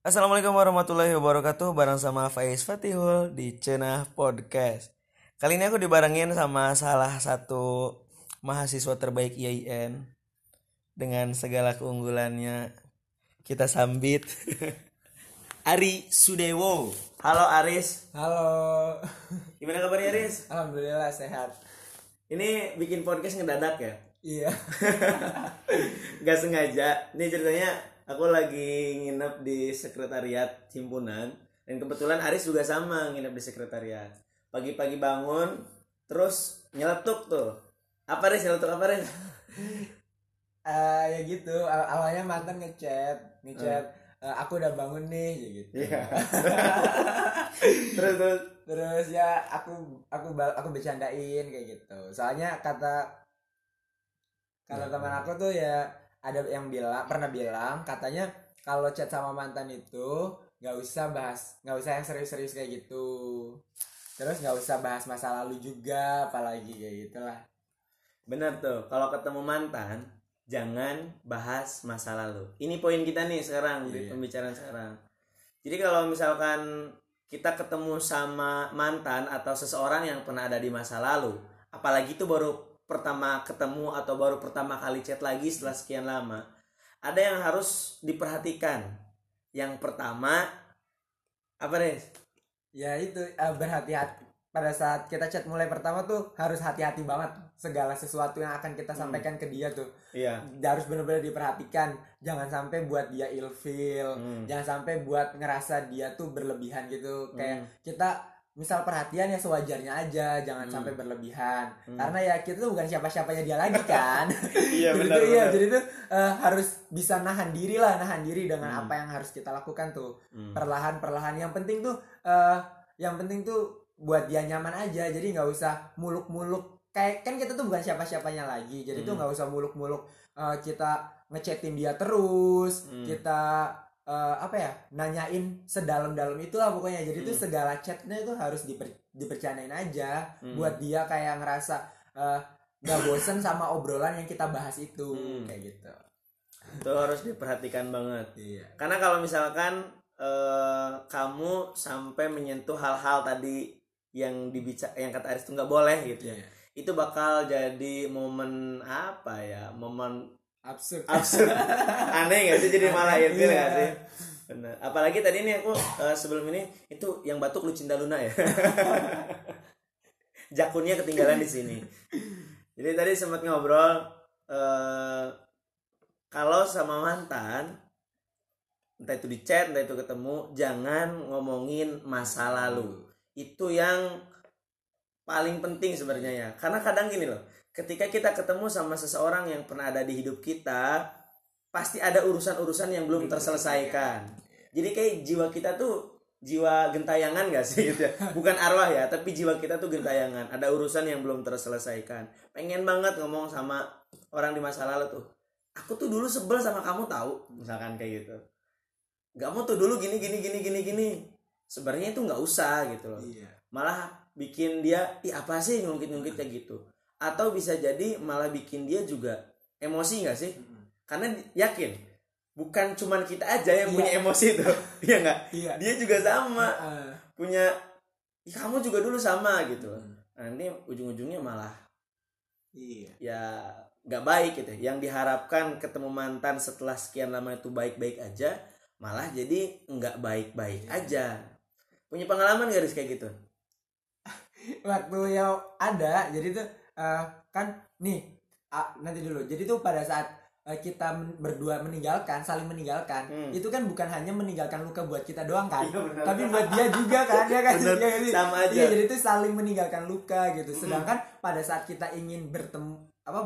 Assalamualaikum warahmatullahi wabarakatuh Bareng sama Faiz Fatihul di Cenah Podcast Kali ini aku dibarengin sama salah satu mahasiswa terbaik IAIN Dengan segala keunggulannya Kita sambit Ari Sudewo Halo Aris Halo. Gimana kabarnya Aris? Alhamdulillah sehat. Ini bikin podcast ngedadak ya? Iya. Gak sengaja Ini ceritanya aku lagi nginep di sekretariat himpunan Dan kebetulan Aris juga sama nginep di sekretariat Pagi-pagi bangun Terus nyeletuk tuh Apa Aris nyeletuk apa Aris? Eh ya gitu. Aw- awalnya mantan ngechat, ngechat. "Eh, aku udah bangun nih ya gitu. Iya Terus terus Terus ya aku aku aku bercandain kayak gitu. Soalnya kata kata Ya. teman aku tuh ya ada yang bilang pernah bilang katanya kalau chat sama mantan itu nggak usah bahas nggak usah yang serius-serius kayak gitu. Terus nggak usah bahas masa lalu juga apalagi kayak gitulah. Bener tuh Kalau ketemu mantan Jangan bahas masa lalu Ini poin kita nih sekarang Di Iya. pembicaraan sekarang Jadi kalau misalkan Kita ketemu sama mantan Atau seseorang yang pernah ada di masa lalu Apalagi itu baru pertama ketemu Atau baru pertama kali chat lagi Setelah sekian lama Ada yang harus diperhatikan Yang pertama Apa deh? ya itu eh, berhati-hati pada saat kita chat mulai pertama tuh harus hati-hati banget segala sesuatu yang akan kita Hmm. sampaikan ke dia tuh Iya harus benar-benar diperhatikan jangan sampai buat dia ilfeel Hmm. jangan sampai buat ngerasa dia tuh berlebihan gitu kayak Hmm. kita misal perhatian ya sewajarnya aja jangan Hmm. sampai berlebihan Hmm. karena ya kita tuh bukan siapa-siapanya dia lagi kan Iya jadi benar tuh, iya jadi tuh eh, harus bisa nahan diri lah nahan diri dengan Hmm. apa yang harus kita lakukan tuh Hmm. perlahan perlahan yang penting tuh eh yang penting tuh buat dia nyaman aja jadi nggak usah muluk-muluk kayak kan kita tuh bukan siapa-siapanya lagi jadi tuh Hmm. nggak usah muluk-muluk eh, kita ngechatin dia terus Hmm. kita eh, apa ya nanyain sedalam-dalam itulah pokoknya jadi tuh Hmm. segala chatnya itu harus diper, dipercandain aja Hmm. buat dia kayak ngerasa eh, nggak bosen sama obrolan yang kita bahas itu Hmm. kayak gitu Itu harus diperhatikan banget iya Karena kalau misalkan eh, kamu sampai menyentuh hal-hal tadi yang dibicara yang kata Aris itu nggak boleh gitu ya, Iya. itu bakal jadi momen apa ya, momen absurd absurd, aneh nggak sih jadi malah ilfil nggak iya. sih? Bener. Apalagi tadi ini aku eh, sebelum ini itu yang batuk Lucinta Luna ya. Jakunnya ketinggalan di sini. Jadi tadi sempat ngobrol eh kalau sama mantan entah itu di chat, entah itu ketemu, jangan ngomongin masa lalu. Itu yang paling penting sebenarnya ya. Karena kadang gini loh, ketika kita ketemu sama seseorang yang pernah ada di hidup kita, pasti ada urusan-urusan yang belum terselesaikan. Jadi kayak jiwa kita tuh jiwa gentayangan gak sih gitu ya? Bukan arwah ya, tapi jiwa kita tuh gentayangan. Ada urusan yang belum terselesaikan. Pengen banget ngomong sama orang di masa lalu tuh. Aku tuh dulu sebel sama kamu tahu, misalkan kayak gitu. Kamu tuh dulu gini gini gini gini gini. Sebenarnya itu nggak usah gitu loh iya malah bikin dia ih apa sih ngungkit-ngungkit kayak gitu atau bisa jadi malah bikin dia juga emosi nggak sih? Karena di- yakin bukan cuman kita aja yang Iya. punya emosi tuh iya nggak? Iya. Dia juga sama. Heeh. punya "Ih, kamu juga dulu sama gitu. Hmm. nanti ujung-ujungnya malah iya. ya nggak baik gitu. Yang diharapkan ketemu mantan setelah sekian lama itu baik-baik aja malah jadi nggak baik-baik Iya. aja. Punya pengalaman gak Riz, kayak gitu? Waktu yang ada jadi tuh eh, kan nih ah, nanti dulu jadi tuh pada saat eh, kita men- berdua meninggalkan saling meninggalkan Hmm. itu kan bukan hanya meninggalkan luka buat kita doang kan Iya, benar. tapi buat dia juga kan ya kan Benar, Iya nggak sih? sama aja. Iya, jadi itu saling meninggalkan luka gitu Hmm. sedangkan pada saat kita ingin bertemu apa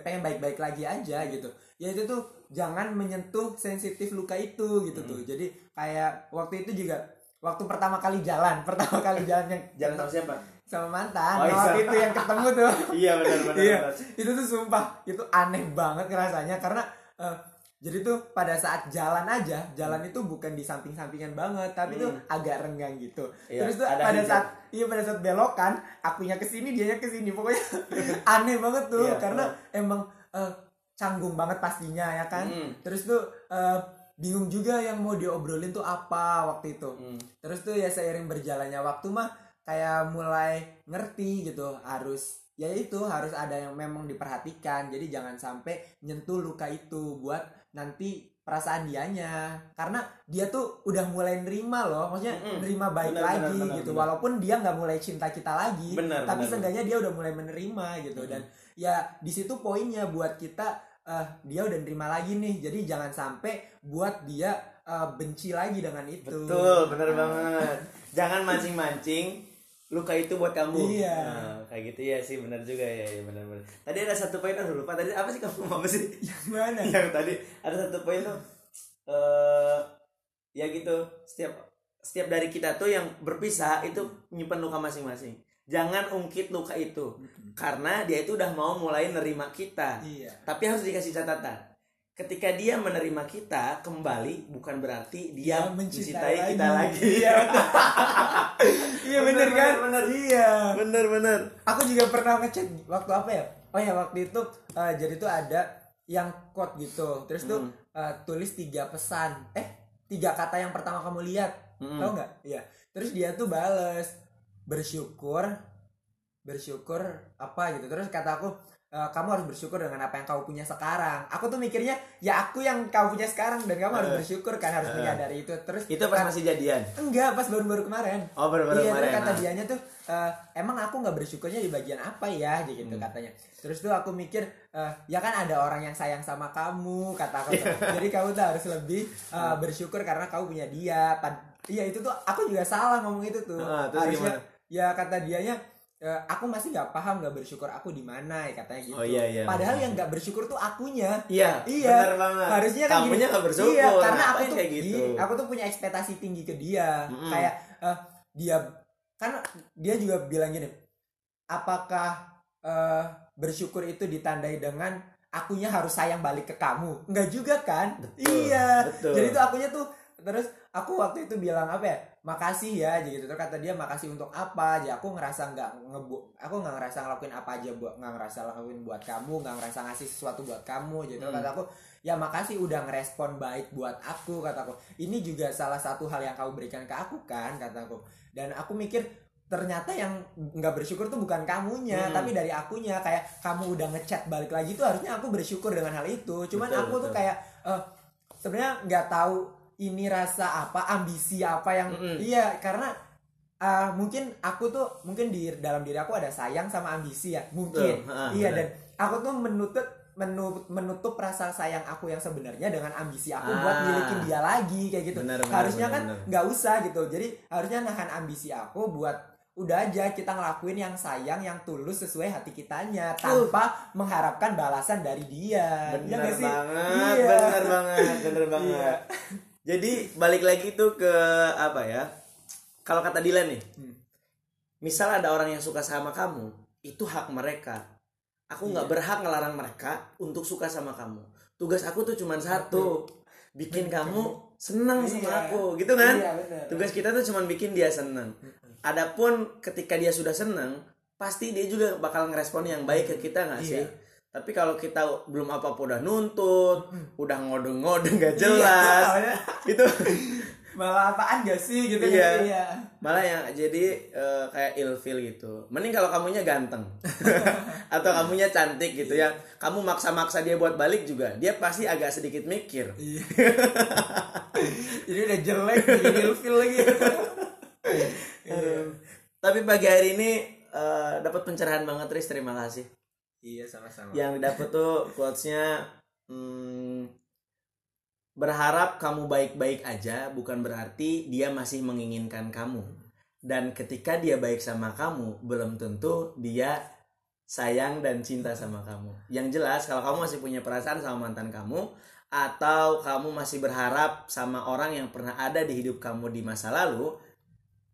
pengen baik-baik lagi aja gitu ya itu tuh jangan menyentuh sensitif luka itu gitu Hmm. tuh jadi kayak waktu itu juga waktu pertama kali jalan pertama kali jalan yang jangan sama siapa sama mantan. Oh, iya. waktu itu yang ketemu tuh. Iya benar benar iya. itu tuh sumpah itu aneh banget rasanya karena eh, jadi tuh pada saat jalan aja jalan itu bukan di samping-sampingan banget tapi tuh Hmm. agak renggang gitu. Iya, terus tuh ada pada hijau. saat iya pada saat belokan akunya ke sini dianya ke sini pokoknya aneh banget tuh. Iya, karena emang eh, canggung banget pastinya ya kan? Hmm. terus tuh eh, bingung juga yang mau diobrolin tuh apa waktu itu. Hmm. terus tuh ya seiring berjalannya waktu mah kayak mulai ngerti gitu harus ya itu harus ada yang memang diperhatikan jadi jangan sampai nyentuh luka itu buat nanti perasaan dianya karena dia tuh udah mulai nerima loh maksudnya Mm-mm. nerima baik Benar, lagi benar, benar, gitu benar. walaupun dia nggak mulai cinta kita lagi Benar, tapi seenggaknya dia udah mulai menerima gitu Mm-mm. dan ya di situ poinnya buat kita eh, dia udah nerima lagi nih jadi jangan sampai buat dia eh, benci lagi dengan itu Betul, bener Nah, banget. Jangan mancing-mancing. Luka itu buat kamu. Iya. Nah, kayak gitu ya sih, bener juga ya, ya bener bener. Tadi ada satu poin aku lupa tadi apa sih kamu mau apa sih? gimana Yang tadi ada satu poin tuh eh ya gitu, setiap setiap dari kita tuh yang berpisah itu menyimpan luka masing-masing. Jangan ungkit luka itu karena dia itu udah mau mulai nerima kita. iya Tapi harus dikasih catatan. Ketika dia menerima kita kembali bukan berarti dia, mencintai mencintai kita lagi. Iya, betul. iya bener kan bener. iya bener bener. aku juga pernah ngechat waktu apa ya oh ya waktu itu eh, jadi tuh ada yang quote gitu terus tuh Hmm. eh, tulis tiga pesan eh tiga kata yang pertama kamu lihat Mm-mm. tahu nggak iya terus dia tuh bales bersyukur bersyukur apa gitu terus kata aku "Eh, kamu harus bersyukur dengan apa yang kau punya sekarang aku tuh mikirnya ya aku yang kau punya sekarang dan kamu harus Eh. bersyukur kan harus Eh. menyadari itu terus Itu pas masih jadian. enggak pas baru-baru kemarin Oh baru-baru iya, kemarin. terus kata ah. dianya tuh eh, emang aku nggak bersyukurnya di bagian apa ya gitu Hmm. katanya. Terus tuh aku mikir eh, ya kan ada orang yang sayang sama kamu kata aku. Iya. Jadi kamu tuh harus lebih eh, bersyukur karena kamu punya dia. Pad- Iya itu tuh aku juga salah ngomong itu tuh. Ah, terus Harusnya gimana? ya kata dianya eh, aku masih nggak paham nggak bersyukur aku di mana ya katanya gitu. Oh, iya, iya. Padahal yang nggak bersyukur tuh akunya. Iya, Iya, banget. harusnya kan Kamunya gini. nggak bersyukur. Iya, karena aku tuh kayak gitu. aku tuh punya ekspektasi tinggi ke dia. Mm-mm. Kayak eh, dia kan dia juga bilang gini, apakah eh, bersyukur itu ditandai dengan akunya harus sayang balik ke kamu? Enggak juga kan? Betul, iya. betul. Jadi tuh akunya tuh terus aku waktu itu bilang apa ya? Makasih ya gitu. Terus kata dia makasih untuk apa? aja aku ngerasa nggak ngebu aku nggak ngerasa ngelakuin apa aja buat nggak ngerasa ngelakuin buat kamu, nggak ngerasa ngasih sesuatu buat kamu gitu. Hmm. Kata aku ya makasih udah ngerespon baik buat aku kataku ini juga salah satu hal yang kau berikan ke aku kan kataku dan aku mikir ternyata yang nggak bersyukur tuh bukan kamunya Hmm. tapi dari akunya kayak kamu udah ngechat balik lagi tuh harusnya aku bersyukur dengan hal itu cuman Betul, aku tuh betul. kayak eh, sebenarnya nggak tahu ini rasa apa ambisi apa yang Mm-mm. iya karena eh, mungkin aku tuh mungkin di dalam diri aku ada sayang sama ambisi ya mungkin ha, iya dan aku tuh menutup menutup, menutup rasa sayang aku yang sebenarnya dengan ambisi aku buat Ah. milikin dia lagi kayak gitu Benar, benar, harusnya benar, kan nggak usah gitu jadi harusnya nahan ambisi aku buat udah aja kita ngelakuin yang sayang yang tulus sesuai hati kitanya tanpa mengharapkan balasan dari dia Ya Bener sih? banget, Iya. bener banget, bener banget. Jadi balik lagi tuh ke apa ya? Kalau kata Dilan nih, Hmm. misal ada orang yang suka sama kamu, itu hak mereka. Aku nggak Iya. berhak ngelarang mereka untuk suka sama kamu. Tugas aku tuh cuma satu, bikin kamu seneng sama Iya. aku, gitu kan? Iya, bener. Tugas kita tuh cuma bikin dia seneng. Adapun ketika dia sudah seneng, pasti dia juga bakal ngerespon yang baik ke kita nggak sih? Iya. Tapi kalau kita belum apa-apa udah nuntut, udah ngodeng-ngodeng gak Iya, jelas, soalnya itu malah apaan gak sih gitu Iya. kan? iya. malah yang jadi eh, kayak ilfil gitu. Mending kalau kamunya ganteng atau kamunya cantik gitu ya, kamu maksa-maksa dia buat balik juga, dia pasti agak sedikit mikir. Iya. Jadi udah jelek jadi ilfil lagi. Iya. Tapi pagi hari ini eh, dapat pencerahan banget Riz, terima kasih. Iya sama-sama. yang dapet tuh quotesnya hmm, berharap kamu baik-baik aja bukan berarti dia masih menginginkan kamu dan ketika dia baik sama kamu belum tentu dia sayang dan cinta sama kamu yang jelas kalau kamu masih punya perasaan sama mantan kamu atau kamu masih berharap sama orang yang pernah ada di hidup kamu di masa lalu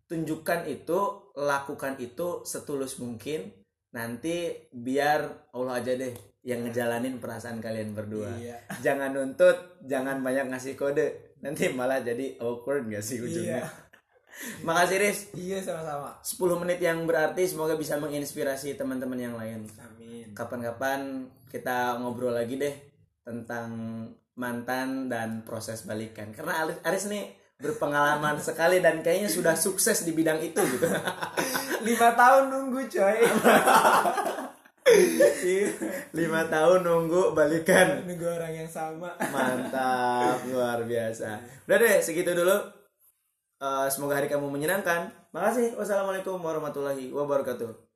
tunjukkan itu lakukan itu setulus mungkin nanti biar Allah aja deh yang ngejalanin perasaan kalian berdua Iya. jangan nuntut jangan banyak ngasih kode nanti malah jadi awkward gak sih ujungnya Iya. makasih Riz Iya sama-sama. 10 menit yang berarti semoga bisa menginspirasi teman-teman yang lain Amin. kapan-kapan kita ngobrol lagi deh tentang mantan dan proses balikan karena Aris, Aris nih berpengalaman sekali dan kayaknya sudah sukses di bidang itu gitu. Lima tahun nunggu coy. Lima tahun nunggu balikan. Nunggu orang yang sama. Mantap luar biasa. Udah deh segitu dulu. Eh, semoga hari kamu menyenangkan. Makasih. Wassalamualaikum warahmatullahi wabarakatuh